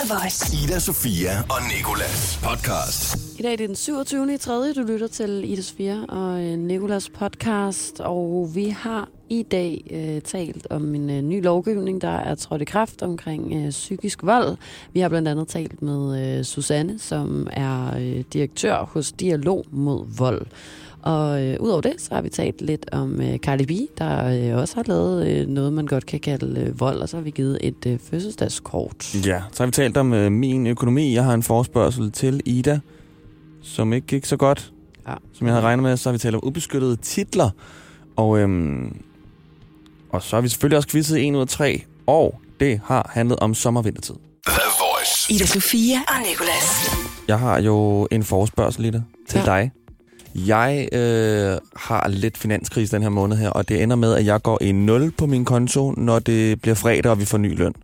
The Voice. Ida, Sofia og Nikolas podcast. I dag er det den 27. i 3. Du lytter til Ida Sofia og øh, Nikolas podcast, og vi har i dag øh, talt om en øh, ny lovgivning, der er trådt i kraft omkring øh, psykisk vold. Vi har blandt andet talt med øh, Susanne, som er øh, direktør hos Dialog mod Vold. Og øh, udover det, så har vi talt lidt om øh, Cardi B, der øh, også har lavet øh, noget, man godt kan kalde øh, vold, og så har vi givet et øh, fødselsdagskort. Ja, så har vi talt om øh, min økonomi. Jeg har en forespørgsel til Ida, som ikke gik så godt, Ja. som jeg havde regnet med. Så har vi talt om ubeskyttede titler. Og, øhm, og så har vi selvfølgelig også quizzet 1 ud af 3. Og det har handlet om sommervintertid. The Voice. Ida Sofia og Nicolas. Jeg har jo en forespørgsel i det til ja. dig. Jeg øh, har lidt finanskrise den her måned her, og det ender med, at jeg går i 0 på min konto, når det bliver fredag, og vi får ny løn.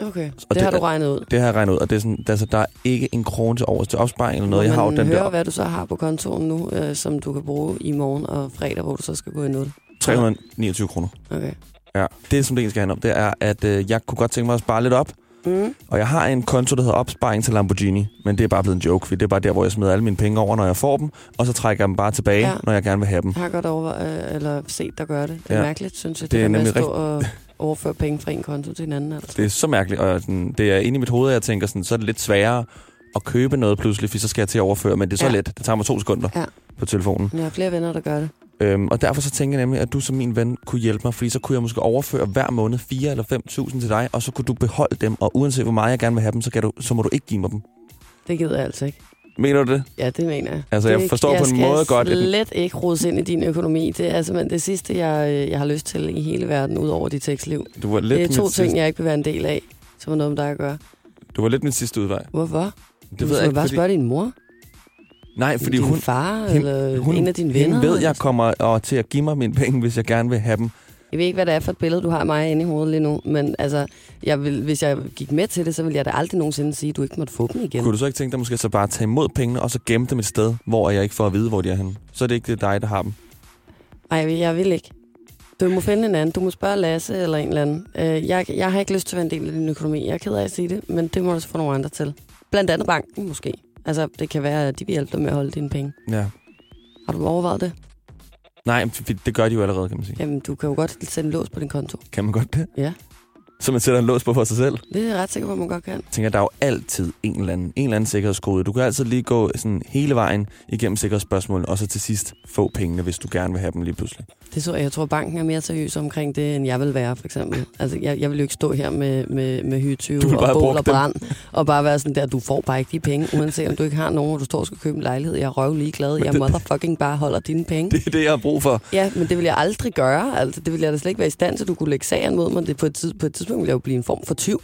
Okay, Og det har det- du regnet ud. Det har jeg regnet ud, og det er sådan, altså, der er ikke en krone til overs til opsparing eller noget. Jeg har jo den høre, der hvad du så har på kontoen nu, øh, som du kan bruge i morgen og fredag, hvor du så skal gå i 0. 329 kroner. Okay. Ja. Det, som det egentlig skal handle om, det er, at øh, jeg kunne godt tænke mig at spare lidt op. Mm. Og jeg har en konto, der hedder opsparing til Lamborghini. Men det er bare blevet en joke, for det er bare der, hvor jeg smider alle mine penge over, når jeg får dem. Og så trækker jeg dem bare tilbage, Ja. når jeg gerne vil have dem. Jeg har godt over, øh, eller set dig gøre det. Det er ja. Mærkeligt, synes jeg. Det er med at nemlig stå og overføre penge fra en konto til en anden. Altså. Det er så mærkeligt, og sådan, det er inde i mit hoved, at jeg tænker, sådan, så er det lidt sværere at købe noget pludselig, for så skal jeg til at overføre. Men det er så ja. let. Det tager mig to sekunder Ja. på telefonen. Jeg har flere venner, der gør det. Øhm, og derfor så tænker jeg nemlig, at du som min ven kunne hjælpe mig, fordi så kunne jeg måske overføre hver måned 4 eller 5.000 til dig, og så kunne du beholde dem, og uanset hvor meget jeg gerne vil have dem, så, kan du, så må du ikke give mig dem. Det gider jeg altså ikke. Mener du det? Ja, det mener jeg. Altså, jeg det, forstår på en skal måde godt, at- slet ikke rodes ind i din økonomi. Det er simpelthen det sidste, jeg, øh, jeg har lyst til i hele verden, ud over dit tekstliv. Du var lidt, Det er to ting, sidste, jeg ikke vil være en del af, som har noget med dig at gøre. du var lidt min sidste udvej. Hvorfor? Det du ved jeg skal ikke, bare fordi, spørge din mor, nej, fordi din hun, far, hende- eller hun, en af dine venner. hende ved, jeg kommer og, til at give mig mine penge, hvis jeg gerne vil have dem. Jeg ved ikke, hvad det er for et billede, du har af mig inde i hovedet lige nu, men altså, jeg vil, hvis jeg gik med til det, så ville jeg da aldrig nogensinde sige, at du ikke måtte få dem igen. Kunne du så ikke tænke dig måske så bare at tage imod pengene, og så gemme dem et sted, hvor jeg ikke får at vide, hvor de er henne? Så er det ikke det dig, der har dem. Nej, jeg vil- jeg vil ikke. Du må finde en anden. Du må spørge Lasse eller en eller anden. Øh, jeg, jeg har ikke lyst til at være en del af din økonomi. Jeg er ked af at sige det, men det må du så få nogle andre til. Blandt andet banken måske. Altså, det kan være, at de vil hjælpe dig med at holde dine penge. Ja. Har du overvejet det? Nej, det gør de jo allerede, kan man sige. Jamen, du kan jo godt sætte en lås på din konto. Kan man godt det? Ja. Så man sætter en lås på for sig selv? Det er jeg ret sikker på, at man godt kan. Jeg tænker, der er jo altid en eller anden, en eller anden sikkerhedskode. Du kan altid lige gå sådan hele vejen igennem sikkerhedsspørgsmålene, og så til sidst få pengene, hvis du gerne vil have dem lige pludselig. Det så, jeg tror, banken er mere seriøs omkring det, end jeg vil være, for eksempel. Altså, jeg, jeg vil jo ikke stå her med, med, med bare og bål og brand, og bare være sådan der, du får bare ikke de penge, uanset om du ikke har nogen, hvor du står og skal købe en lejlighed. Jeg er røv ligeglad. Jeg det- motherfucking bare holder dine penge. Det er det, jeg har brug for. Ja, men det vil jeg aldrig gøre. Altså, det vil jeg da slet ikke være i stand til, du kunne lægge sagen mod mig. Det på, et tid, på et tidspunkt vil jeg jo blive en form for tyv.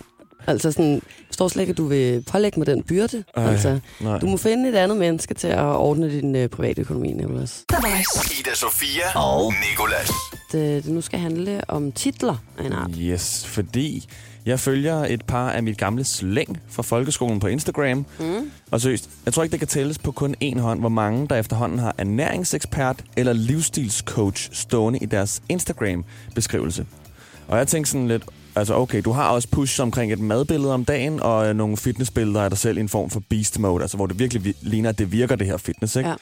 Altså sådan, forstår slet ikke, at du vil pålægge mig den byrde. Ej, altså, Nej. du må finde et andet menneske til at ordne din øh, private økonomi, Nicolas. Ida, Sofia og Nikolas. Det, det nu skal handle om titler af en art. Yes, fordi jeg følger et par af mit gamle slæng fra folkeskolen på Instagram. Mm. Og seriøst, jeg tror ikke, det kan tælles på kun én hånd, hvor mange der efterhånden har ernæringsekspert eller livsstilscoach stående i deres Instagram-beskrivelse. Og jeg tænkte sådan lidt, altså okay, du har også push omkring et madbillede om dagen, og øh, nogle fitnessbilleder af dig selv i en form for beast mode, altså hvor det virkelig vi- ligner, at det virker, det her fitness, ikke? Ja.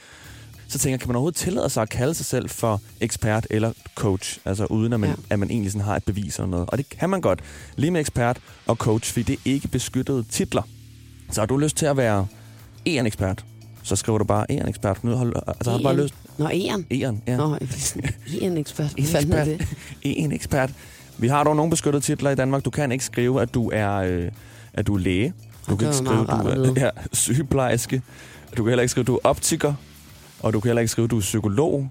Så tænker jeg, kan man overhovedet tillade sig at kalde sig selv for ekspert eller coach, altså uden at man, Ja. at man egentlig sådan har et bevis eller noget. Og det kan man godt, lige med ekspert og coach, fordi det er ikke beskyttede titler. Så har du lyst til at være en ekspert, så skriver du bare en ekspert. Nu har, altså, har du bare En. lyst... Nå, en. En, ja. Nå, en ekspert. Hvad En fanden er ekspert. det? En ekspert. Vi har dog nogle beskyttede titler i Danmark. Du kan ikke skrive, at du er, øh, at du er læge. Du kan ikke skrive, at du er ja, sygeplejerske. Du kan heller ikke skrive, at du er optiker. Og du kan heller ikke skrive, at du er psykolog.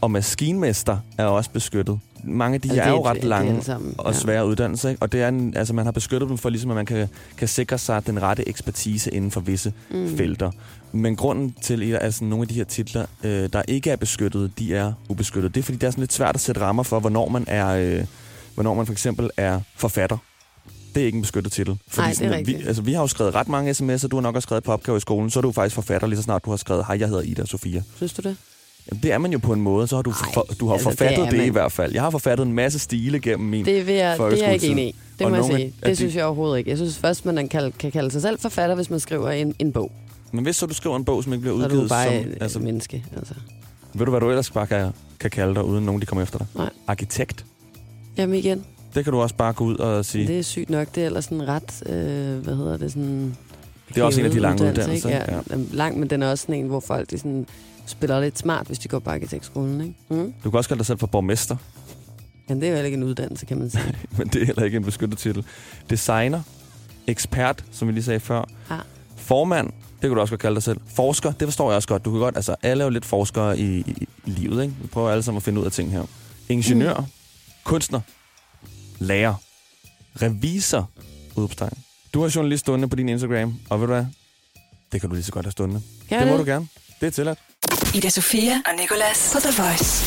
Og maskinmester er også beskyttet. Mange af de Altså, her er jo ret lange sammen. og svære uddannelser. Ikke? Og det er en, altså, man har beskyttet dem for, ligesom, at man kan, kan sikre sig den rette ekspertise inden for visse Mm. felter. Men grunden til, at altså, nogle af de her titler, øh, der ikke er beskyttet, de er ubeskyttet. Det er, fordi det er sådan lidt svært at sætte rammer for, hvornår man er, øh, hvornår man for eksempel er forfatter. Det er ikke en beskyttet titel. Fordi Nej, det er sådan, vi, altså, vi har jo skrevet ret mange sms'er, du har nok også skrevet på opgave i skolen, så er du faktisk forfatter lige så snart du har skrevet, hej, jeg hedder Ida Sofia. Synes du det? Jamen, det er man jo på en måde, så har du, for, du har altså, det forfattet er det, det i hvert fald. Jeg har forfattet en masse stile gennem min Det, vil jeg, det er jeg ikke enig i. Det Og må jeg sige. Det de- synes jeg overhovedet ikke. Jeg synes først, man kan, kan kalde sig selv forfatter, hvis man skriver en, en bog. Men hvis så du skriver en bog, som ikke bliver Så er udgivet, du bare som, altså, menneske. Altså. ved du, hvad du ellers bare kan, kan kalde dig, uden nogen de kommer efter dig? Nej. Arkitekt. Jamen igen, Det kan du også bare gå ud og sige. det er sygt nok. Det er ellers sådan ret, øh, hvad hedder det, sådan... Det er også en af de lange uddannelse, uddannelser, Ikke? Ja, ja. Lang, men den er også sådan en, hvor folk de sådan, spiller lidt smart, hvis de går på arkitektskolen. Ikke? Mm? Du kan også kalde dig selv for borgmester, Men det er jo heller ikke en uddannelse, kan man sige. men det er heller ikke en beskyttet titel. Designer, ekspert, som vi lige sagde før. Ja. Formand, det kan du også godt kalde dig selv. Forsker, det forstår jeg også godt. Du kan godt, altså alle er jo lidt forskere i, i, i livet, ikke? Vi prøver alle sammen at finde ud af ting her. Ingeniør, mm. Kunstner, lærer, revisor, udopstegn. Du har journalist stående på din Instagram, og ved du hvad? Det kan du lige så godt have stående. Kan det må du gerne. Det er tilladt. Ida Sofia og Nicolas på The Voice.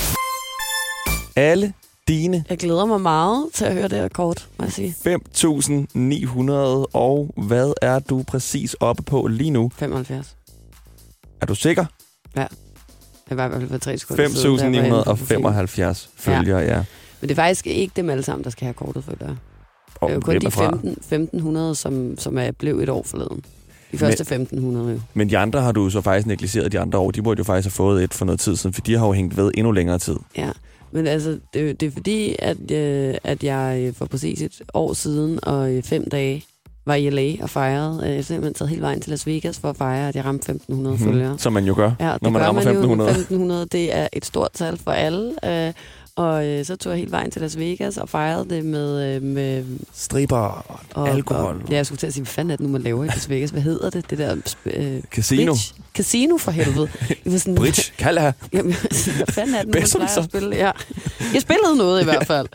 Alle dine Jeg glæder mig meget til at høre det her kort, må jeg sige. 5.900, og hvad er du præcis oppe på lige nu? 75. Er du sikker? Det var i hvert fald for tre sekunder siden, da jeg var inde på profilen. 5.975 følgere, ja. ja. Men det er faktisk ikke dem alle sammen, der skal have kortet, føler jeg. Og Det er jo kun de er fra? 15, 1500, som, som er blev et år forleden. De første 1500 jo. Men de andre har du så faktisk negligeret de andre år. De burde jo faktisk have fået et for noget tid siden, for de har jo hængt ved endnu længere tid. Ja, men altså, det, er det er fordi, at, øh, at jeg øh, for præcis et år siden og øh, fem dage var i LA og fejrede. Øh, Jeg har simpelthen taget hele vejen til Las Vegas for at fejre, at jeg ramte 1500 mm. følgere. Som man jo gør, Ja, når man rammer man 1500. jo. 1500, det er et stort tal for alle. Øh, og øh, så tog jeg hele vejen til Las Vegas og fejrede det med... Øh, med Striber og, og, alkohol. Og, ja, jeg skulle til at sige, hvad fanden er det nu, man laver i Las Vegas? Hvad hedder det? Det der... Øh, Casino. bridge? Casino for helvede. Jeg var sådan, Bridge. Kald her. Jamen, hvad fanden er det, nu, man Bedst, så. at spille? Ja. Jeg spillede noget i hvert fald.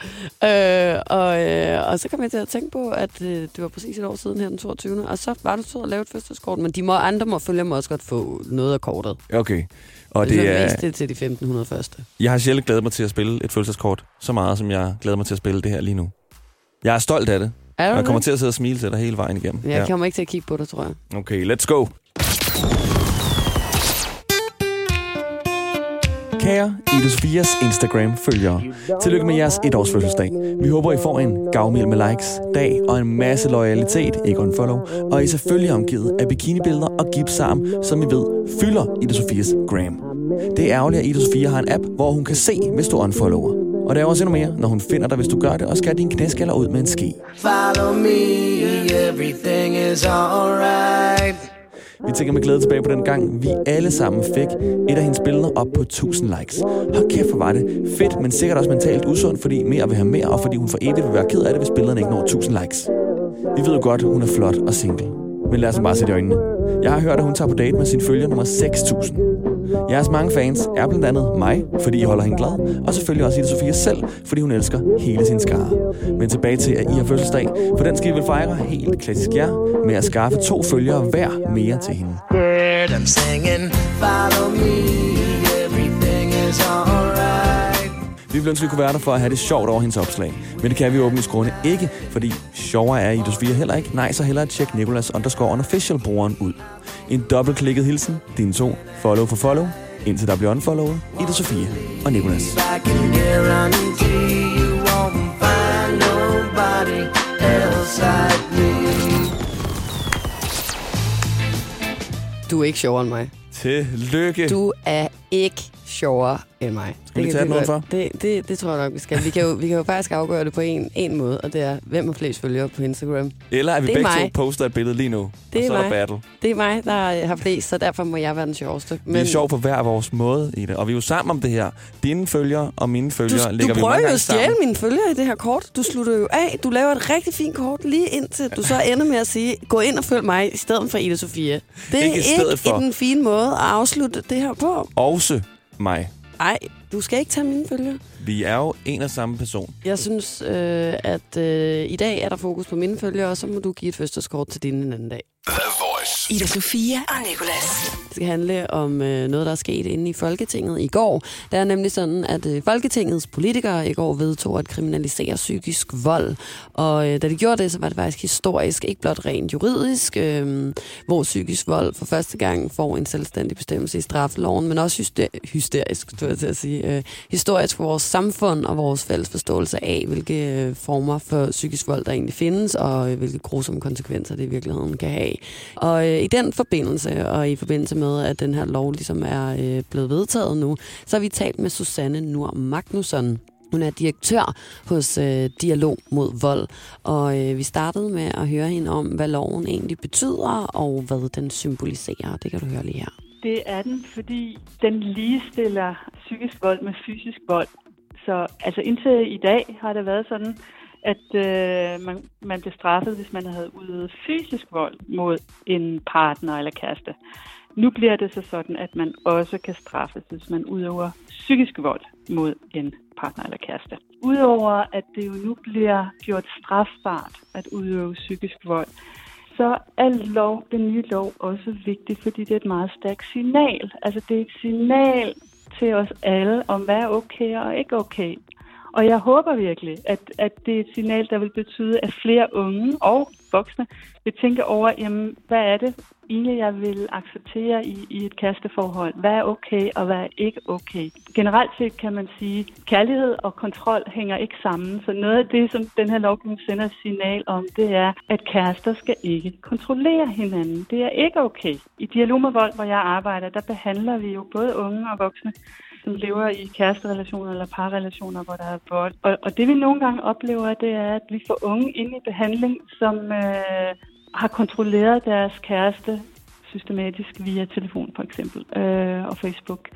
øh, og, øh, og så kom jeg til at tænke på, at øh, det var præcis et år siden her den 22. Og så var du så at lave et fødselskort. Men de må, andre må følge mig også godt få noget af kortet. Okay. Og det det er... er, det til de 1500 første. jeg har sjældent glædet mig til at spille et følelseskort så meget, som jeg glæder mig til at spille det her lige nu. Jeg er stolt af det. Er Og jeg kommer til at sidde og smile til dig hele vejen igennem. Jeg kommer ikke til at kigge på det, tror jeg. Okay, let's go. Kære Ida Sofias Instagram-følgere, tillykke med jeres etårs fødselsdag. Vi håber, I får en gavmild med likes, dag og en masse loyalitet, ikke unfollow, og I er selvfølgelig omgivet af bikinibilleder og gipsarm, som I ved fylder Ida Sofias gram. Det er ærgerligt, at Ida Sofia har en app, hvor hun kan se, hvis du unfollower. Og der er også endnu mere, når hun finder dig, hvis du gør det, og skal din knæskaller ud med en ski. Follow me, everything is alright. Vi tænker med glæde tilbage på den gang, vi alle sammen fik et af hendes billeder op på 1000 likes. Hold kæft, hvor var det fedt, men sikkert også mentalt usundt, fordi mere vil have mere, og fordi hun for evigt vil være ked af det, hvis billederne ikke når 1000 likes. Vi ved jo godt, hun er flot og single. Men lad os bare sætte i øjnene. Jeg har hørt, at hun tager på date med sin følger nummer 6000. Jeres mange fans er blandt andet mig, fordi I holder hende glad, og selvfølgelig også Ida Sofia selv, fordi hun elsker hele sin skare. Men tilbage til, at I har fødselsdag, for den skal I vel fejre helt klassisk jer, med at skaffe to følgere hver mere til hende. Heard I'm singing, follow me, everything is alright. Vi ville ønske, vi kunne være der for at have det sjovt over hendes opslag. Men det kan vi åbent grunde ikke, fordi sjovere er Ida Sofia heller ikke. Nej, så hellere tjek Nicolas underscore unofficial brugeren ud. En dobbeltklikket hilsen, dine to, follow for follow, indtil der bliver unfollowet, Ida Sofia og Nicolas. Du er ikke sjovere end mig. Tillykke. Du er ikke sjovere end mig. Skal vi tage den udenfor? Det, det, det tror jeg nok, vi skal. Vi kan jo, vi kan jo faktisk afgøre det på en, en måde, og det er, hvem har flest følgere på Instagram. Eller er vi Det er begge to mig. poster et billede lige nu? Det og er så er der battle. Det er mig, der har flest, så derfor må jeg være den sjoveste. Vi er sjov på hver vores måde i det. Og vi er jo sammen om det her. Dine følgere og mine følgere du, ligger du vi prøver mange jo gange at stjæle sammen. mine følgere i det her kort. Du slutter jo af. Du laver et rigtig fint kort lige indtil du så ender med at sige, gå ind og følg mig i stedet for Ida Sofia. Det Ikke er stedet ikke for. den fine måde at afslutte det her på. Også mig. Nej, du skal ikke tage mine følgere. Vi er jo en og samme person. Jeg synes, øh, at øh, i dag er der fokus på mine følgere, og så må du give et fødselskort til dine en anden dag. Ida Sofia og Nicolas. Det skal handle om øh, noget, der er sket inde i Folketinget i går. Det er nemlig sådan, at øh, Folketingets politikere i går vedtog at kriminalisere psykisk vold. Og øh, da de gjorde det, så var det faktisk historisk, ikke blot rent juridisk, øh, hvor psykisk vold for første gang får en selvstændig bestemmelse i straffeloven, men også hyster- hysterisk, skulle jeg til at sige, øh, historisk for vores samfund og vores fælles forståelse af, hvilke øh, former for psykisk vold, der egentlig findes, og øh, hvilke grusomme konsekvenser det i virkeligheden kan have. Og øh, i den forbindelse, og i forbindelse med, at den her lov ligesom er øh, blevet vedtaget nu, så har vi talt med Susanne Nur Magnusson. Hun er direktør hos øh, Dialog mod Vold, og øh, vi startede med at høre hende om, hvad loven egentlig betyder, og hvad den symboliserer. Det kan du høre lige her. Det er den, fordi den ligestiller psykisk vold med fysisk vold. Så altså indtil i dag har det været sådan, at øh, man, man blev straffet, hvis man havde udøvet fysisk vold mod en partner eller kæreste. Nu bliver det så sådan, at man også kan straffes, hvis man udøver psykisk vold mod en partner eller kæreste. Udover at det jo nu bliver gjort strafbart at udøve psykisk vold, så er lov, den nye lov også vigtig, fordi det er et meget stærkt signal. Altså det er et signal til os alle om, hvad er okay og ikke okay. Og jeg håber virkelig, at, at det er et signal, der vil betyde, at flere unge og voksne vil tænke over, jamen, hvad er det egentlig, jeg vil acceptere i, i et kæresteforhold? Hvad er okay, og hvad er ikke okay? Generelt set kan man sige, at kærlighed og kontrol hænger ikke sammen. Så noget af det, som den her lovgivning sender et signal om, det er, at kærester skal ikke kontrollere hinanden. Det er ikke okay. I Dialog med Vold, hvor jeg arbejder, der behandler vi jo både unge og voksne som lever i kæresterelationer eller parrelationer, hvor der er vold. Og, og det vi nogle gange oplever, det er, at vi får unge ind i behandling, som øh, har kontrolleret deres kæreste systematisk via telefon for eksempel øh, og Facebook,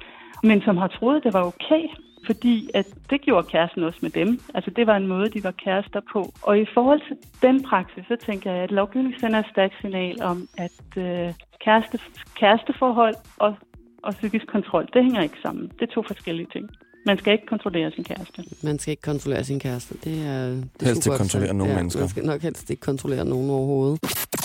men som har troet, det var okay, fordi at det gjorde kæresten også med dem. Altså det var en måde, de var kærester på. Og i forhold til den praksis, så tænker jeg, at lovgivningen sender et stærkt signal om, at øh, kæreste, kæresteforhold og og psykisk kontrol, det hænger ikke sammen. Det er to forskellige ting. Man skal ikke kontrollere sin kæreste. Man skal ikke kontrollere sin kæreste. Det er, det er Helst super ikke kontrollere nogen ja, mennesker. Man skal nok helst ikke kontrollere nogen overhovedet.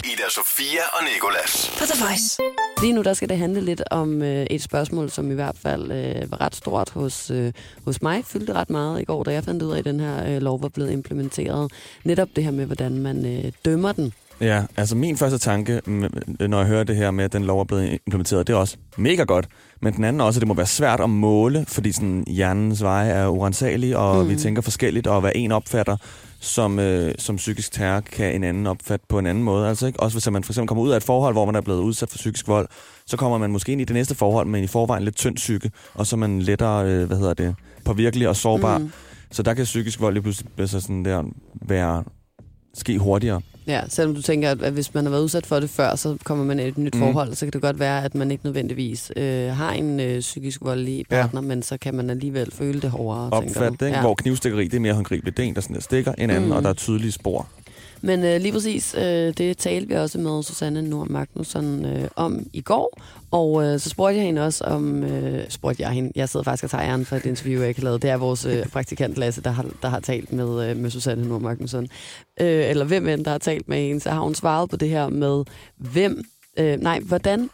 Ida Sofia og Nicolas. På The Voice. Lige nu der skal det handle lidt om øh, et spørgsmål, som i hvert fald øh, var ret stort hos, øh, hos mig. Fyldte ret meget i går, da jeg fandt ud af, at den her øh, lov var blevet implementeret. Netop det her med, hvordan man øh, dømmer den. Ja, altså min første tanke, når jeg hører det her med, at den lov er blevet implementeret, det er også mega godt. Men den anden også, at det må være svært at måle, fordi sådan, hjernens veje er urensagelige, og mm. vi tænker forskelligt, og hvad en opfatter som, øh, som psykisk terror, kan en anden opfatte på en anden måde. Altså, ikke? Også hvis man for eksempel kommer ud af et forhold, hvor man er blevet udsat for psykisk vold, så kommer man måske ind i det næste forhold, men i forvejen lidt tynd psyke, og så er man lettere, øh, hvad hedder det, påvirkelig og sårbar. Mm. Så der kan psykisk vold lige pludselig altså sådan der, være ske hurtigere. Ja, selvom du tænker, at hvis man har været udsat for det før, så kommer man i et nyt Mm. forhold, så kan det godt være, at man ikke nødvendigvis øh, har en øh, psykisk voldelig partner, ja. men så kan man alligevel føle det hårdere. tænker Opfat du. det, ja. hvor knivstikkeri det er mere håndgribeligt. Det er en, der sådan der stikker en anden. Mm. og der er tydelige spor. Men øh, lige præcis, øh, det talte vi også med Susanne Nord Magnusson øh, om i går. Og øh, så spurgte jeg hende også om... Øh, spurgte jeg hende. Jeg sidder faktisk og tager æren for et interview, jeg ikke har lavet. Det er vores øh, praktikant Lasse, der har, der har talt med, øh, med Susanne Nord Magnusson. Øh, eller hvem end, der har talt med hende. Så har hun svaret på det her med, hvem... Øh, nej, hvordan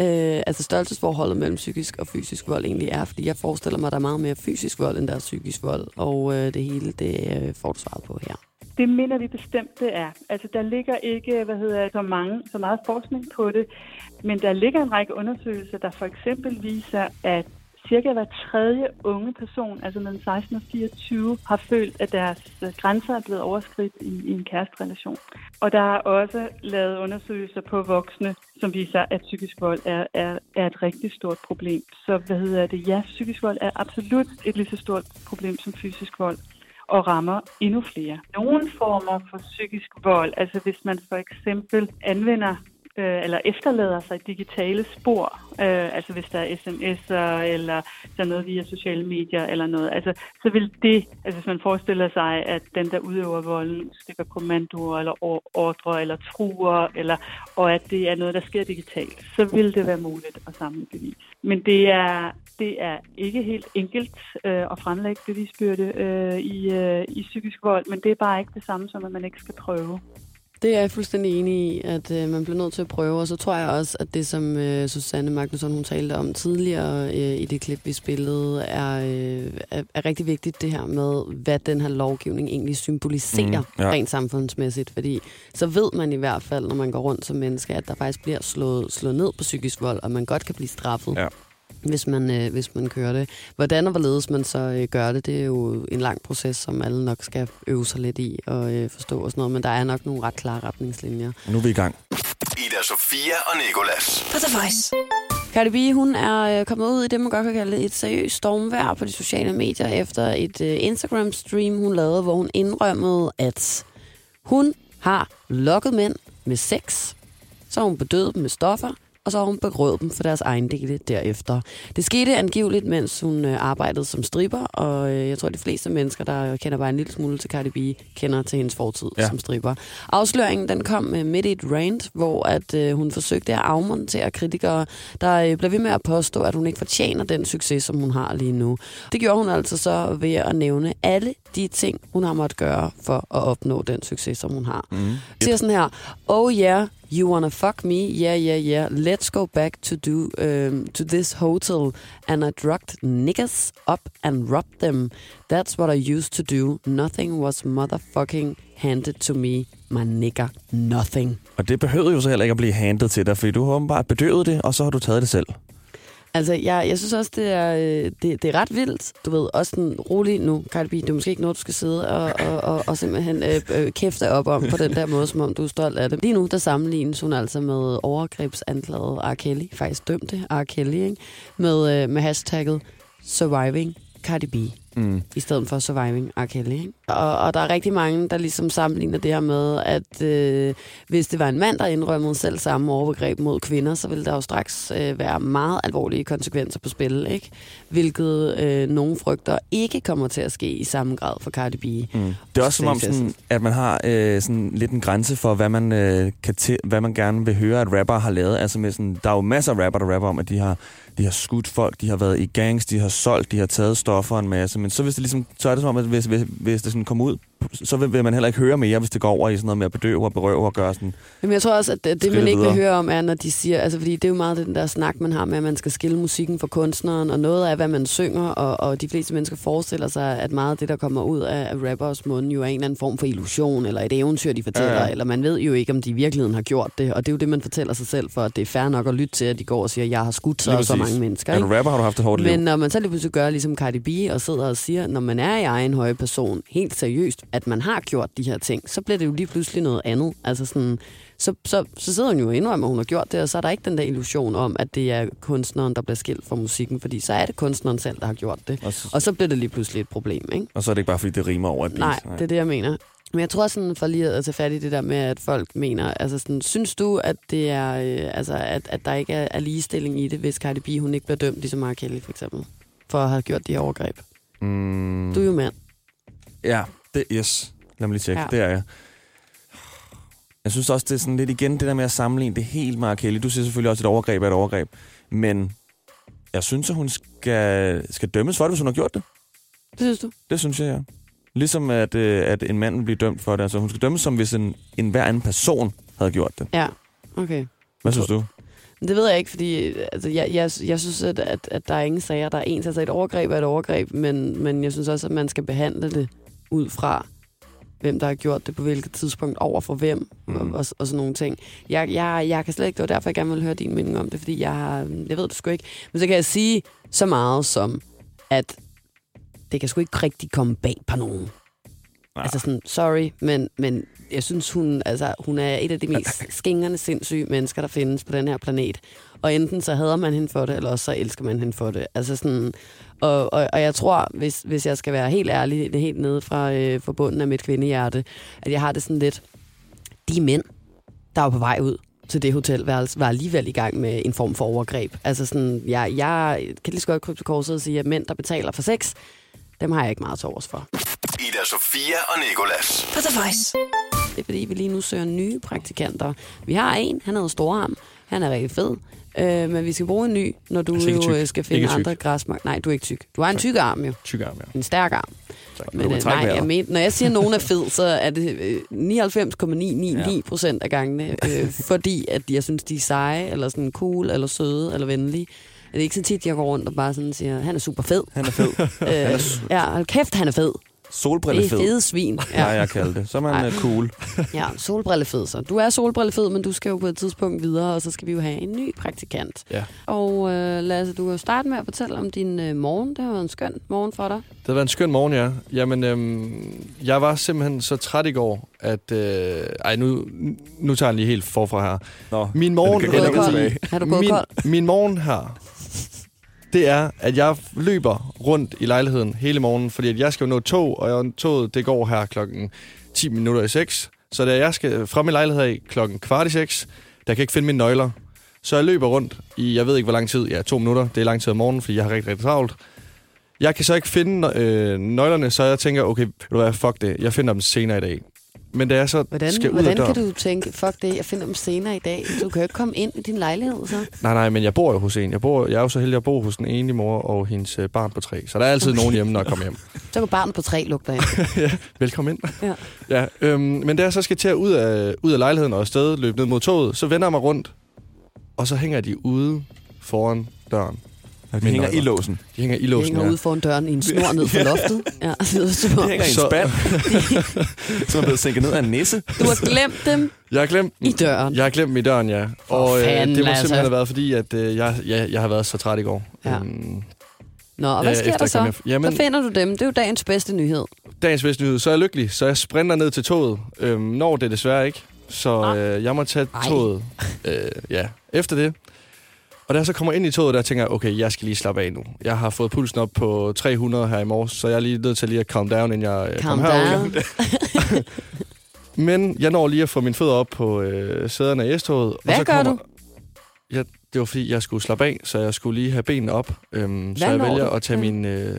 øh, altså størrelsesforholdet mellem psykisk og fysisk vold egentlig er. Fordi jeg forestiller mig, at der er meget mere fysisk vold, end der er psykisk vold. Og øh, det hele, det øh, får du svaret på her. Det mener vi bestemt, det er. Altså, der ligger ikke, hvad hedder det, så, mange, så meget forskning på det, men der ligger en række undersøgelser, der for eksempel viser, at cirka hver tredje unge person, altså mellem 16 og 24, har følt, at deres øh, grænser er blevet overskridt i, i en kæresterelation. Og der er også lavet undersøgelser på voksne, som viser, at psykisk vold er, er, er et rigtig stort problem. Så hvad hedder det? Ja, psykisk vold er absolut et lige så stort problem som fysisk vold og rammer endnu flere. Nogle former for psykisk vold, altså hvis man for eksempel anvender øh, eller efterlader sig digitale spor, øh, altså hvis der er sms'er, eller der er noget via sociale medier, eller noget, altså så vil det, altså hvis man forestiller sig, at den, der udøver volden, stikker kommandoer, eller ordre, eller truer, eller, og at det er noget, der sker digitalt, så vil det være muligt at samle bevis. Men det er, det er ikke helt enkelt øh, at fremlægge bevisbyrde øh, i, øh, i psykisk vold, men det er bare ikke det samme som, at man ikke skal prøve. Det er jeg fuldstændig enig i, at øh, man bliver nødt til at prøve. Og så tror jeg også, at det, som øh, Susanne Magnusson hun talte om tidligere øh, i det klip, vi spillede, er, øh, er, er rigtig vigtigt det her med, hvad den her lovgivning egentlig symboliserer Mm, ja. rent samfundsmæssigt. Fordi så ved man i hvert fald, når man går rundt som menneske, at der faktisk bliver slået, slået ned på psykisk vold, og man godt kan blive straffet. Ja. Hvis man, øh, hvis man kører det. Hvordan og hvorledes man så øh, gør det, det er jo en lang proces, som alle nok skal øve sig lidt i og øh, forstå og sådan noget. Men der er nok nogle ret klare retningslinjer. Nu er vi i gang. Ida Sofia og Nikolas. På The Voice. Cardi B, hun er øh, kommet ud i det, man godt kan kalde et seriøst stormvær på de sociale medier efter et øh, Instagram-stream, hun lavede, hvor hun indrømmede, at hun har lokket mænd med sex, så hun bedøvet dem med stoffer, og så har hun begrøvet dem for deres ejendele derefter. Det skete angiveligt, mens hun øh, arbejdede som stripper, og øh, jeg tror, de fleste mennesker, der kender bare en lille smule til Cardi B, kender til hendes fortid Ja. ja. som stripper. Afsløringen den kom øh, midt i et rant, hvor at, øh, hun forsøgte at afmontere kritikere, der øh, blev ved med at påstå, at hun ikke fortjener den succes, som hun har lige nu. Det gjorde hun altså så ved at nævne alle de ting, hun har måttet gøre for at opnå den succes, som hun har. Mm. Siger sådan her, oh yeah, you wanna fuck me? Yeah, yeah, yeah. Let's go back to do um, to this hotel. And I drugged niggas up and robbed them. That's what I used to do. Nothing was motherfucking handed to me, my nigga. Nothing. Og det behøvede jo så heller ikke at blive handlet til dig, fordi du har åbenbart bedøvet det, og så har du taget det selv. Altså, jeg, jeg synes også, det er, øh, det, det er ret vildt. Du ved, også den rolig nu, Cardi B. Det er måske ikke noget, du skal sidde og, og, og, og simpelthen øh, øh, kæfte op om på den der måde, som om du er stolt af det. Lige nu, der sammenlignes hun altså med overgrebsanklaget R. Kelly, faktisk dømte R. Kelly, ikke? Med, øh, med hashtagget Surviving Cardi B Mm. i stedet for Surviving R. Kelly. Ikke? Og, og der er rigtig mange, der ligesom sammenligner det her med, at øh, hvis det var en mand, der indrømmede selv samme overgreb mod kvinder, så ville der jo straks øh, være meget alvorlige konsekvenser på spil, ikke? Hvilket øh, nogen frygter ikke kommer til at ske i samme grad for Cardi B. Mm. Det er også som om, sådan, at man har øh, sådan lidt en grænse for, hvad man, øh, kan til, hvad man gerne vil høre, at rapper har lavet. Altså med sådan, der er jo masser af rapper, der rapper om, at de har, de har skudt folk, de har været i gangs, de har solgt, de har taget stoffer en masse. Men så, hvis det ligesom, så er det som om, at hvis, hvis, hvis det sådan kommer ud, så vil, vil man heller ikke høre mere, hvis det går over i sådan noget med at bedøve og berøve og gøre sådan. Jamen, jeg tror også, at det, det man ikke vil høre om, er, når de siger, altså fordi det er jo meget den der snak, man har med, at man skal skille musikken fra kunstneren, og noget af, hvad man synger, og, og de fleste mennesker forestiller sig, at meget af det, der kommer ud af, rappers mund, jo er en eller anden form for illusion, eller et eventyr, de fortæller, Ja, eller man ved jo ikke, om de i virkeligheden har gjort det, og det er jo det, man fortæller sig selv, for at det er fair nok at lytte til, at de går og siger, jeg har skudt så og så mange mennesker. Er Ikke? du rapper, har du haft et hårdt liv. Men når man så lige pludselig gør ligesom Cardi B og sidder og siger, når man er i egen høje person, helt seriøst, at man har gjort de her ting, så bliver det jo lige pludselig noget andet. Altså sådan, så, så, så sidder hun jo og indrømmer, at hun har gjort det, og så er der ikke den der illusion om, at det er kunstneren, der bliver skilt fra musikken, fordi så er det kunstneren selv, der har gjort det. Og, så, Og så bliver det lige pludselig et problem, ikke? og så er det ikke bare, fordi det rimer over et beat. Nej, det er det, jeg mener. Men jeg tror sådan, for lige at tage fat i det der med, at folk mener, altså sådan, synes du, at det er, øh, altså, at, at der ikke er, er ligestilling i det, hvis Cardi B, hun ikke bliver dømt, ligesom R. Kelly for eksempel, for at have gjort de her overgreb? Mm, Du er jo mand. Ja, det, yes. Lad mig lige tjekke. Ja. Det er jeg. Jeg synes også, det er sådan lidt igen det der med at sammenligne det helt R. Kelly. Du siger selvfølgelig også, at et overgreb er et overgreb. Men jeg synes, at hun skal, skal dømmes for det, hvis hun har gjort det. Det synes du? Det synes jeg, ja. Ligesom at, øh, at en mand vil blive dømt for det. Altså hun skal dømmes som hvis en, en hver anden person havde gjort det. Ja, okay. Hvad synes du? Det ved jeg ikke, fordi altså, jeg, jeg, jeg synes, at, at, at der er ingen sager, der er ens. Altså et overgreb er et overgreb, men, men jeg synes også, at man skal behandle det ud fra, hvem der har gjort det, på hvilket tidspunkt, over for hvem, Mm. og, og, og sådan nogle ting. Jeg, jeg, jeg kan slet ikke, det var derfor, jeg gerne vil høre din mening om det, fordi jeg, har- jeg ved det sgu ikke. Men så kan jeg sige så meget som, at det kan sgu ikke rigtig komme bag på nogen. Nej. Altså sådan, sorry, men, men jeg synes, hun, altså, hun er et af de mest skingerne sindssyge mennesker, der findes på den her planet. Og enten så hader man hende for det, eller også så elsker man hende for det. Altså sådan, og, og, og jeg tror, hvis, hvis jeg skal være helt ærlig, det er helt nede fra øh, fra bunden af mit kvindehjerte, at jeg har det sådan lidt, de mænd, der var på vej ud til det hotelværelse, var alligevel i gang med en form for overgreb. Altså sådan, jeg, jeg kan lige så godt krybe til korset og sige, at mænd, der betaler for sex, dem har jeg ikke meget til overs for. Ida Sofia og Nikolas. På The Voice. Det er fordi, vi lige nu søger nye praktikanter. Vi har en, han hedder Storarm, Han er rigtig fed. Øh, men vi skal bruge en ny, når du Altså jo tyk. øh, skal finde Ikke andre græsmark. Nej, du er ikke tyk. Du har en tyk arm jo. Tyk arm, ja. En stærk arm. Tak. Men øh, nej, jeg mener, når jeg siger, at nogen er fed, så er det øh, 99,999 procent af gangene, øh, fordi at jeg synes, de er seje, eller sådan cool, eller søde, eller venlige. Det er ikke så tit, jeg går rundt og bare sådan siger, han er super fed. Han er fed. Øh, ja, hold kæft, han er fed. Det er Solbrillefed. fede svin. Ja, Ja, jeg kalder det. Så er man Nej. øh, cool. ja solbrillefed så. Du er solbrillefed, men du skal jo på et tidspunkt videre, og så skal vi jo have en ny praktikant. Ja. Og øh, Lasse, du kan jo starte med at fortælle om din øh, morgen. Det har været en skøn morgen for dig. Det har været en skøn morgen, ja. Jamen, øhm, jeg var simpelthen så træt i går, at... Øh, ej, nu, nu tager jeg lige helt forfra her. Nå, Min morgen... Har du gået kold? min, min morgen her, det er, at jeg løber rundt i lejligheden hele morgenen, fordi at jeg skal jo nå tog, og jeg, toget det går her klokken 10 minutter i 6. Så da jeg skal fra min lejlighed af klokken kvart i 6, der kan jeg ikke finde mine nøgler. Så jeg løber rundt i, jeg ved ikke hvor lang tid, ja, to minutter. Det er lang tid om morgenen, fordi jeg har rigtig, rigtig travlt. Jeg kan så ikke finde øh, nøglerne, så jeg tænker, okay, ved du hvad, fuck det, jeg finder dem senere i dag. Men da jeg så Hvordan, skal ud hvordan af døren... kan du tænke, fuck det, jeg finder dem senere i dag. Du kan jo ikke komme ind i din lejlighed, så. Nej, nej, men jeg bor jo hos en. Jeg, bor, jeg er jo så heldig at bo hos en enlig mor og hendes øh, barn på tre. Så der er altid nogen hjemme, når jeg kommer hjem. Så kan barnet på tre lugter ind. Velkommen ind. Ja. ja øhm, men da jeg så skal til at ud af, ud af lejligheden og afsted, løbe ned mod toget, så vender jeg mig rundt, og så hænger de ude foran døren. De Mine hænger i nøgler. låsen. De hænger i De låsen, hænger ja. ude foran døren i en snor ned fra loftet. Ja, er som De hænger i en Så- spand, som er blevet sænket ned af en nisse. Du har glemt dem Jeg har glemt i døren. Jeg har glemt dem i døren, ja. For Og øh, det må altså. simpelthen have været fordi, at øh, jeg, jeg, jeg har været så træt i går. Ja. Øhm, Nå, og hvad ja, sker der så? Jamen- Så finder du dem. Det er jo dagens bedste nyhed. dagens bedste nyhed, så er jeg lykkelig. Så jeg sprinter ned til toget. Øhm, når det desværre ikke. Så øh, jeg må tage Ej. toget øh, ja, efter det. Og da jeg så kommer ind i toget, der tænker jeg, okay, jeg skal lige slappe af nu. Jeg har fået pulsen op på 300 her i morges, så jeg er lige nødt til lige at calm down, inden jeg Calm kommer herud. Men jeg når lige at få mine fødder op på øh, sæderne i S-toget. Hvad og så gør kommer, du? Ja, det var fordi, jeg skulle slappe af, så jeg skulle lige have benene op. Øhm, så jeg vælger du? at tage mine øh,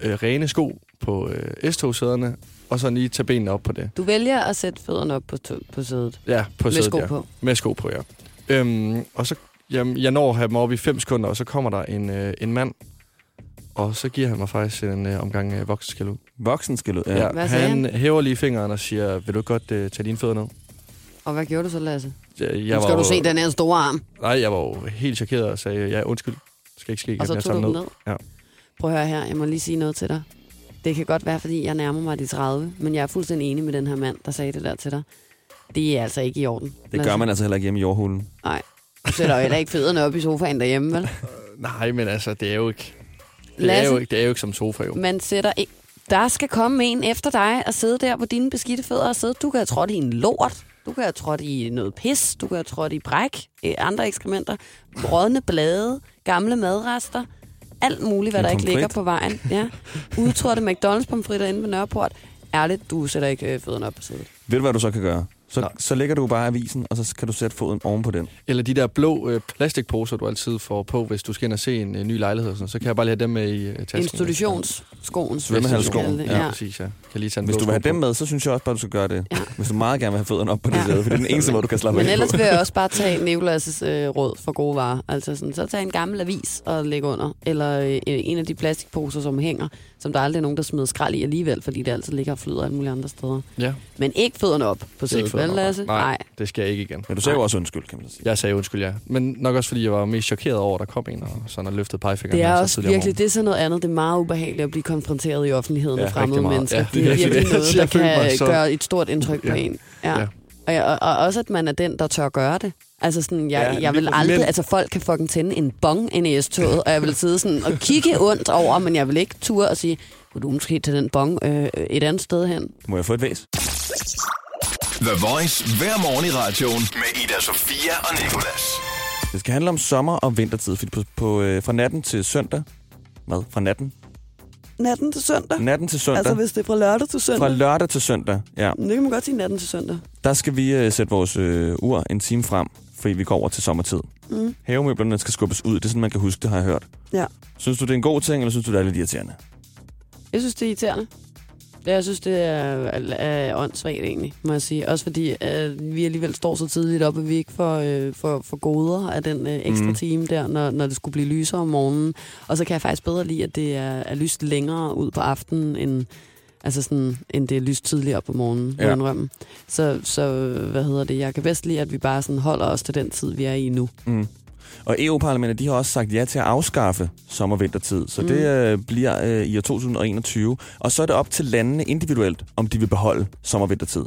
øh, rene sko på øh, S-togsæderne, og så lige tage benene op på det. Du vælger at sætte fødderne op på, på sædet. Ja, på med sædet, sko ja. på. Med sko på, ja. Øhm, og så, jamen, jeg når at have dem op i 5 sekunder, og så kommer der en, øh, en mand, og så giver han mig faktisk en øh, omgang øh, voksenskæld ud. Voksen skal ud. Ja. Ja. Hvad sagde han hæver lige fingeren og siger, vil du godt øh, tage dine fødder ned? Og hvad gjorde du så, Lasse? Jeg, Nu jeg skal var du se den her store arm. Nej, jeg var jo helt chokeret og sagde, ja, undskyld. Det skal ikke ske igen, Og så jeg tog du ned. ned. Ja. Prøv at høre her, jeg må lige sige noget til dig. Det kan godt være, fordi jeg nærmer mig de 30, men jeg er fuldstændig enig med den her mand, der sagde det der til dig. Det er altså ikke i orden. Det gør man altså heller ikke hjemme i jordhulen. Nej. Du sætter jo heller ikke fødderne op i sofaen derhjemme, vel? Nej, men altså, det er jo ikke... Det er, Lasse? jo ikke, det er jo ikke som sofa, jo. Man sætter ikke... Der skal komme en efter dig og sidde der på dine beskidte fødder og sidde. Du kan have trådt i en lort. Du kan have trådt i noget pis. Du kan have trådt i bræk. eh, Andre ekskrementer. Rådne blade. Gamle madrester. Alt muligt, hvad En der ikke ligger på vejen. Ja. Udtrådte McDonald's pomfritter inde ved Nørreport. Ærligt, du sætter ikke øh, fødderne op på sædet. Ved du, hvad du så kan gøre? Så, Nej. så lægger du bare avisen, og så kan du sætte foden oven på den. Eller de der blå øh, plastikposer, du altid får på, hvis du skal ind og se en øh, ny lejlighed. og Sådan. Så kan jeg bare lige have dem med i øh, tasken. Institutionsskoen. Svømmehalsskoen, Ja, ja, præcis, ja. Kan lige tage Hvis du vil have dem med, så synes jeg også bare, du skal gøre det. Ja. Hvis du meget gerne vil have fødderne op på det Ja. for det er den eneste måde, du kan slappe Men af ellers på. vil jeg også bare tage Nicolas' øh, råd for gode varer. Altså sådan, så tag en gammel avis og læg under. Eller øh, en af de plastikposer, som hænger, som der aldrig er nogen, der smider skrald i alligevel, fordi det altid ligger og flyder alle mulige andre steder. Ja, Men ikke fødderne op på sædet, vel. Lasse? Nej. det skal jeg ikke igen. Men du sagde jo også undskyld, kan man sige. Jeg sagde undskyld, ja. Men nok også, fordi jeg var mest chokeret over, at der kom en og sådan og løftede pegefingeren. Det er også virkelig, det er sådan noget andet. Det er meget ubehageligt at blive konfronteret i offentligheden Ja, med fremmede mennesker. Ja, det er virkelig. noget, der kan gøre et stort indtryk på en. Ja. Ja. Og, jeg, og, og også, at man er den, der tør gøre det. Altså sådan, jeg, Ja, jeg vil aldrig, Men- altså folk kan fucking tænde en bong ind i S-toget, og jeg vil sidde sådan og kigge ondt over, men jeg vil ikke ture og sige, kunne du måske tage den bong øh, et andet sted hen? Må jeg få et væs? The Voice hver morgen i radioen med Ida Sofia og Nicolas. Det skal handle om sommer- og vintertid, fordi på, på, øh, fra natten til søndag, hvad? Fra natten? Natten til søndag? Natten til søndag. Altså hvis det er fra lørdag til søndag? Fra lørdag til søndag, ja. Det kan man godt sige natten til søndag. Der skal vi øh, sætte vores øh, ur en time frem, fordi vi går over til sommertid. Mm. Havemøblerne skal skubbes ud. Det er sådan, man kan huske det, har jeg hørt. Ja. Synes du, det er en god ting, eller synes du, det er lidt irriterende? Jeg synes, det er irriterende. Det, jeg synes, det er, er, åndssvagt egentlig, må jeg sige. Også fordi øh, vi alligevel står så tidligt op, at vi ikke får, øh, får, får goder af den øh, ekstra Mm. time der, når, når det skulle blive lysere om morgenen. Og så kan jeg faktisk bedre lide, at det er, er lyst længere ud på aftenen, end, altså sådan, end det er lyst tidligt op på morgenen, ja. indrømme. Så, så, hvad hedder det, jeg kan bedst lide, at vi bare sådan holder os til den tid, vi er i nu. Mm. Og EU-parlamentet de har også sagt ja til at afskaffe sommer- og vintertid, så mm. det øh, bliver øh, i år 2021. Og så er det op til landene individuelt, om de vil beholde sommer- og vintertid.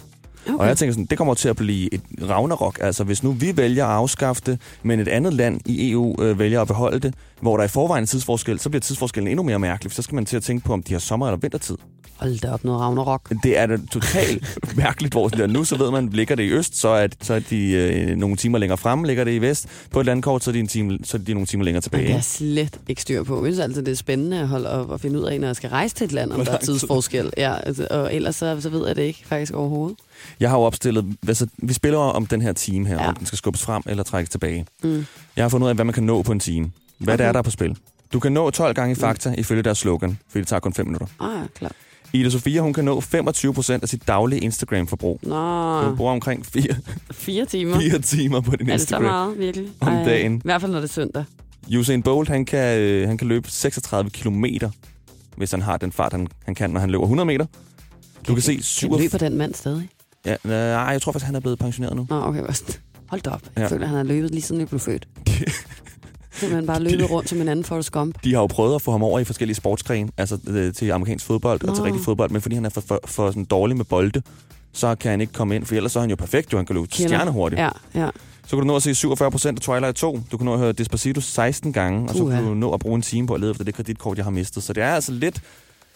Okay. Og jeg tænker sådan, det kommer til at blive et ragnarok. Altså hvis nu vi vælger at afskaffe det, men et andet land i EU øh, vælger at beholde det, hvor der er i forvejen er tidsforskel, så bliver tidsforskellen endnu mere mærkelig, for så skal man til at tænke på, om de har sommer- eller vintertid. Hold da op, noget Ragnarok. Det er da totalt mærkeligt, hvor det er nu, så ved man, ligger det i øst, så er, så er de øh, nogle timer længere fremme, ligger det i vest. På et landkort, så er de, en time, så er de nogle timer længere tilbage. det er slet ikke styr på. Jeg synes altid, det er spændende at, holde op og finde ud af, når jeg skal rejse til et land, om der er tidsforskel. Ja, altså, og ellers så, så ved jeg det ikke faktisk overhovedet. Jeg har jo opstillet, altså, vi spiller om den her time her, ja. Om den skal skubbes frem eller trækkes tilbage. Mm. Jeg har fundet ud af, hvad man kan nå på en time. Hvad okay. det er, der er på spil. Du kan nå 12 gange i fakta, ifølge deres slogan, fordi det tager kun 5 minutter. Ah, klart. Ida Sofia, hun kan nå 25% af sit daglige Instagram-forbrug. Nå, Hun bruger omkring 4, fire timer. 4 timer på din Er det så Instagram. meget, virkelig? Om dagen. I hvert fald, når det er søndag. Usain Bolt, han kan, øh, han kan løbe 36 kilometer, hvis han har den fart, han, han kan, når han løber 100 meter. Du kan se Kan 7... løber den mand stadig? Ja, øh, nej, jeg tror faktisk, han er blevet pensioneret nu. Nå, okay. Hold da op. Jeg Ja. føler, han har løbet lige siden jeg blev født. Simpelthen bare løbet rundt som en anden Forrest Gump. De har jo prøvet at få ham over i forskellige sportsgrene, altså øh, til amerikansk fodbold og til Nå. rigtig fodbold, men fordi han er for, for, for sådan dårlig med bolde, så kan han ikke komme ind, for ellers så er han jo perfekt, jo han kan løbe Kender. stjernehurtigt. Ja, ja. Så kan du nå at se 47 procent af Twilight 2. Du kan nå at høre Despacito 16 gange, og så Uha. kan du nå at bruge en time på at lede efter det kreditkort, jeg har mistet. Så det er altså lidt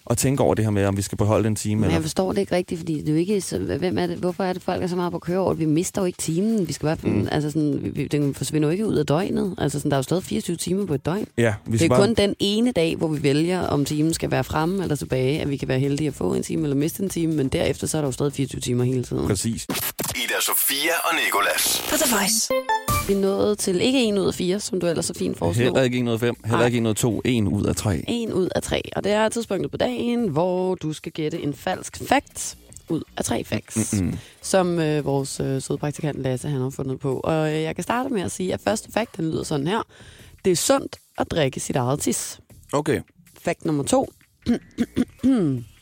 at tænke over det her med, om vi skal beholde en time. Men jeg Eller... forstår det ikke rigtigt, fordi det er jo ikke... Så, hvem er det, hvorfor er det, folk er så meget på køreord? Vi mister jo ikke timen. Vi skal bare, Mm. altså sådan, vi- den forsvinder jo ikke ud af døgnet. Altså sådan, der er jo stadig 24 timer på et døgn. Ja, vi Det er bare... kun den ene dag, hvor vi vælger, om timen skal være fremme eller tilbage, at vi kan være heldige at få en time eller miste en time, men derefter så er der jo stadig 24 timer hele tiden. Præcis. Ida Sofia og Nikolas. På The Voice. Vi nået til ikke en ud af fire, som du ellers så fint foreslog. Heller ikke 105, heller Nej. ikke 102, en ud af tre. En ud af tre. Og det er tidspunktet på dagen, hvor du skal gætte en falsk fact ud af tre facts, Mm-mm. som øh, vores øh, søde praktikant Lasse han har fundet på. Og øh, jeg kan starte med at sige, at første fact, den lyder sådan her. Det er sundt at drikke sit eget tis. Okay. Fact nummer to.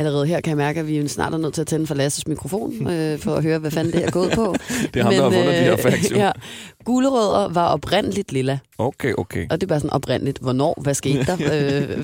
Allerede her kan jeg mærke, at vi snart er nødt til at tænde for Lasses mikrofon, øh, for at høre, hvad fanden det er gået på. Det er ham, der har fundet de her facts, jo. ja. Gulerødder var oprindeligt lilla. Okay, okay. Og det er bare sådan oprindeligt. Hvornår? Hvad skete der?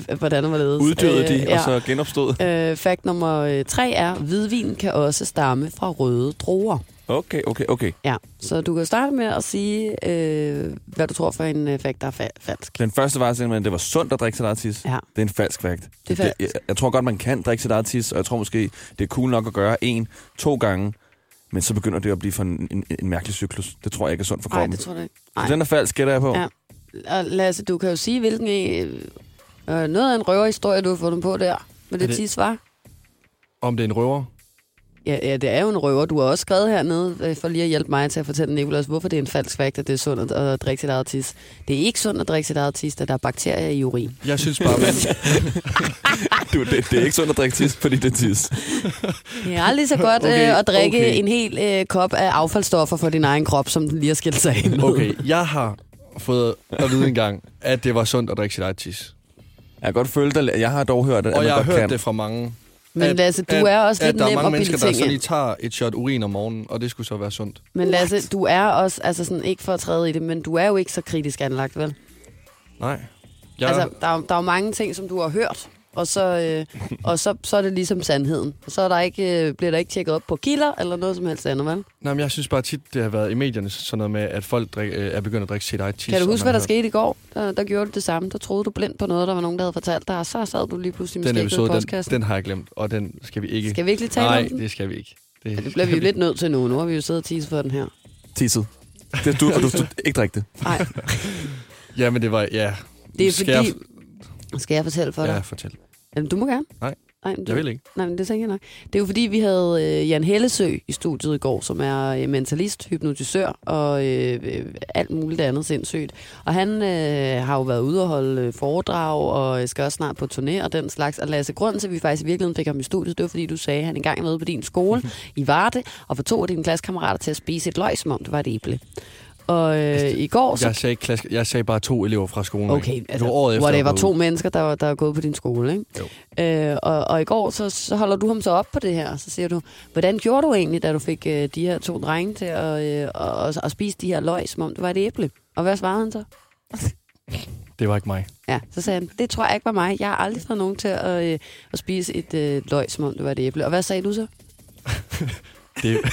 øh, hvordan var det? Uddøde de, ja. og så genopstod. Øh, fact nummer øh, tre er, hvidvin kan også stamme fra røde druer. Okay, okay, okay. Ja, så du kan starte med at sige, øh, hvad du tror for en øh, fact, der er fa- falsk. Den første var simpelthen, at det var sundt at drikke sit eget tis. Ja. Det er en falsk fact. Det er falsk. Jeg, jeg tror godt, man kan drikke sit eget tis, og jeg tror måske, det er cool nok at gøre en, to gange, men så begynder det at blive for en, en, en mærkelig cyklus. Det tror jeg ikke er sundt for Nej, kroppen. det tror jeg ikke. Så Nej. den er falsk, gætter jeg på. Ja. Og Lasse, du kan jo sige, hvilken øh, øh, noget af en røverhistorie, du har fundet på der. Med det, det- det... tis var. Om det er en røver? Ja, ja, det er jo en røver. Du har også skrevet hernede, øh, for lige at hjælpe mig til at fortælle Nicolas, hvorfor det er en falsk fakt, at det er sundt at, at drikke sit eget tis. Det er ikke sundt at drikke sit eget tis, da der er bakterier i urin. Jeg synes bare, man, Du, det, det er ikke sundt at drikke tis, fordi det er tis. Det er aldrig så godt Okay, øh, at drikke okay. en hel øh, kop af affaldsstoffer for din egen krop, som den lige har skilt sig af med. okay, jeg har fået at vide engang, at det var sundt at drikke sit eget tis. Jeg kan godt føle dig. Jeg har dog hørt, at Og man jeg har godt hørt kan. det fra mange. Men Lasse, du er også at lidt der er nem mange at mennesker, der så lige tager et shot urin om morgenen, og det skulle så være sundt. Men Lasse, du er også, altså sådan, ikke for at træde i det, men du er jo ikke så kritisk anlagt, vel? Nej. Jeg, Altså, der, er, der er jo mange ting, som du har hørt, og så, øh, og så, så er det ligesom sandheden. Så er der ikke, øh, bliver der ikke tjekket op på kilder eller noget som helst andet, vel? nej, men jeg synes bare tit, det har været i medierne sådan noget med, at folk drik, øh, er begyndt at drikke sit eget tis. Kan du huske, hvad der skete i går? Der, der gjorde du det samme. Der troede du blindt på noget, der var nogen, der havde fortalt dig, og så sad du lige pludselig med Den episode, den, den har jeg glemt, og den skal vi ikke... Skal vi ikke lige tale Nej, om den? det skal vi ikke. Det, Ja, det bliver vi jo lidt nødt til nu. Nu har vi jo siddet og teaset for den her. Tisset. Det, du, og du, du ikke drikke det. Nej, Ja, men det var... Ja. det er Skal fordi... Jeg, Skal jeg fortælle for dig? ja, fortæl. Jamen, du må gerne. Nej. Nej, det, Jeg vil ikke. Nej, men det tænker jeg nok. Det er jo fordi, vi havde øh, Jan Hellesø i studiet i går, som er øh, mentalist, hypnotisør og øh, øh, alt muligt andet sindssygt. Og han øh, har jo været ude og holde øh, foredrag og skal også snart på turné og den slags. Og Lasse, grunden til, at vi faktisk i virkeligheden fik ham i studiet, det var fordi, du sagde, at han engang var ude på din skole i Varde og få to af dine klassekammerater til at spise et løg, som om det var et æble. Og øh, i går... Så Jeg sagde, ikke klasse, jeg sagde bare to elever fra skolen. Okay, ikke? altså, det var året efter. hvor det var to mennesker, der, var- der var gået på din skole, ikke? Jo. Øh, og, og i går, så, så holder du ham så op på det her, og så siger du, hvordan gjorde du egentlig, da du fik øh, de her to drenge til at, øh, at, at spise de her løg, som om det var et æble? Og hvad svarede han så? Det var ikke mig. Ja, så sagde han, det tror jeg ikke var mig. Jeg har aldrig fået nogen til at, øh, at spise et øh, løg, som om det var et æble. Og hvad sagde du så? Det,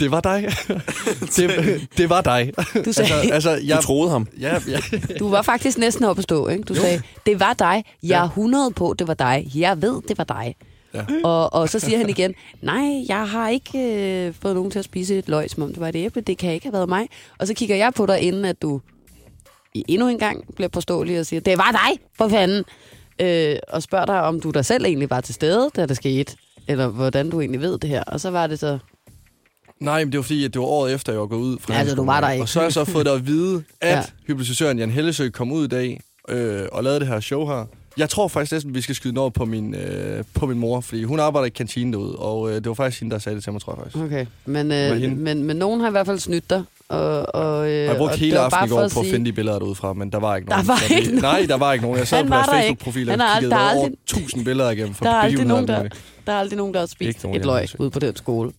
det var dig. det, det var dig. Du sagde, altså, altså, jeg, Du troede ham. ja, ja. du var faktisk næsten oppe at stå, ikke? Du sagde, det var dig. Jeg er 100 på, det var dig. Jeg ved, det var dig. Ja. Og, og så siger han igen, nej, jeg har ikke øh, fået nogen til at spise et løg, som om det var et æble. Det kan ikke have været mig. Og så kigger jeg på dig, inden at du i endnu en gang bliver påståelig og siger, det var dig, for fanden. Øh, og spørger dig, om du der selv egentlig var til stede, da det skete. Eller hvordan du egentlig ved det her. Og så var det så, Nej, men det var fordi, at det var året efter, jeg var gået ud fra Ja, altså, du var der ikke. Og så har jeg så fået dig at vide, at Ja. hypnotisøren Jan Hellesø kom ud i dag øh, og lavede det her show her. Jeg tror faktisk næsten, at vi skal skyde den over på min, øh, på min mor, fordi hun arbejder i kantinen derude, og øh, det var faktisk hende, der sagde det til mig, tror jeg faktisk. okay. Men, øh, hende. men, men nogen har i hvert fald snydt dig. Og, og, øh, Jeg har brugt og hele det var aftenen i for går at på at sige- finde de billeder derude fra, men der var ikke Der nogen. var Så det- ikke nogen. Nej, der var ikke nogen. Jeg sad Han på deres der. Facebook-profil og kiggede der er over aldrig- 1000 billeder igennem for Der er aldrig nogen, og der, der er aldrig nogen, der har spist nogen, et jeg løg set. ude på den skole.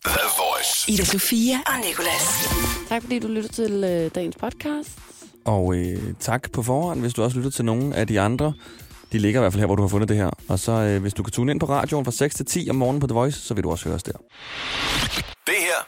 Ida Sofia og Nicolas. Tak fordi du lytter til øh, dagens podcast. Og øh, tak på forhånd, hvis du også lytter til nogle af de andre. De ligger i hvert fald her, hvor du har fundet det her. Og så øh, hvis du kan tune ind på radioen fra 6 til 10 om morgenen på The Voice, så vil du også høre os der. Det her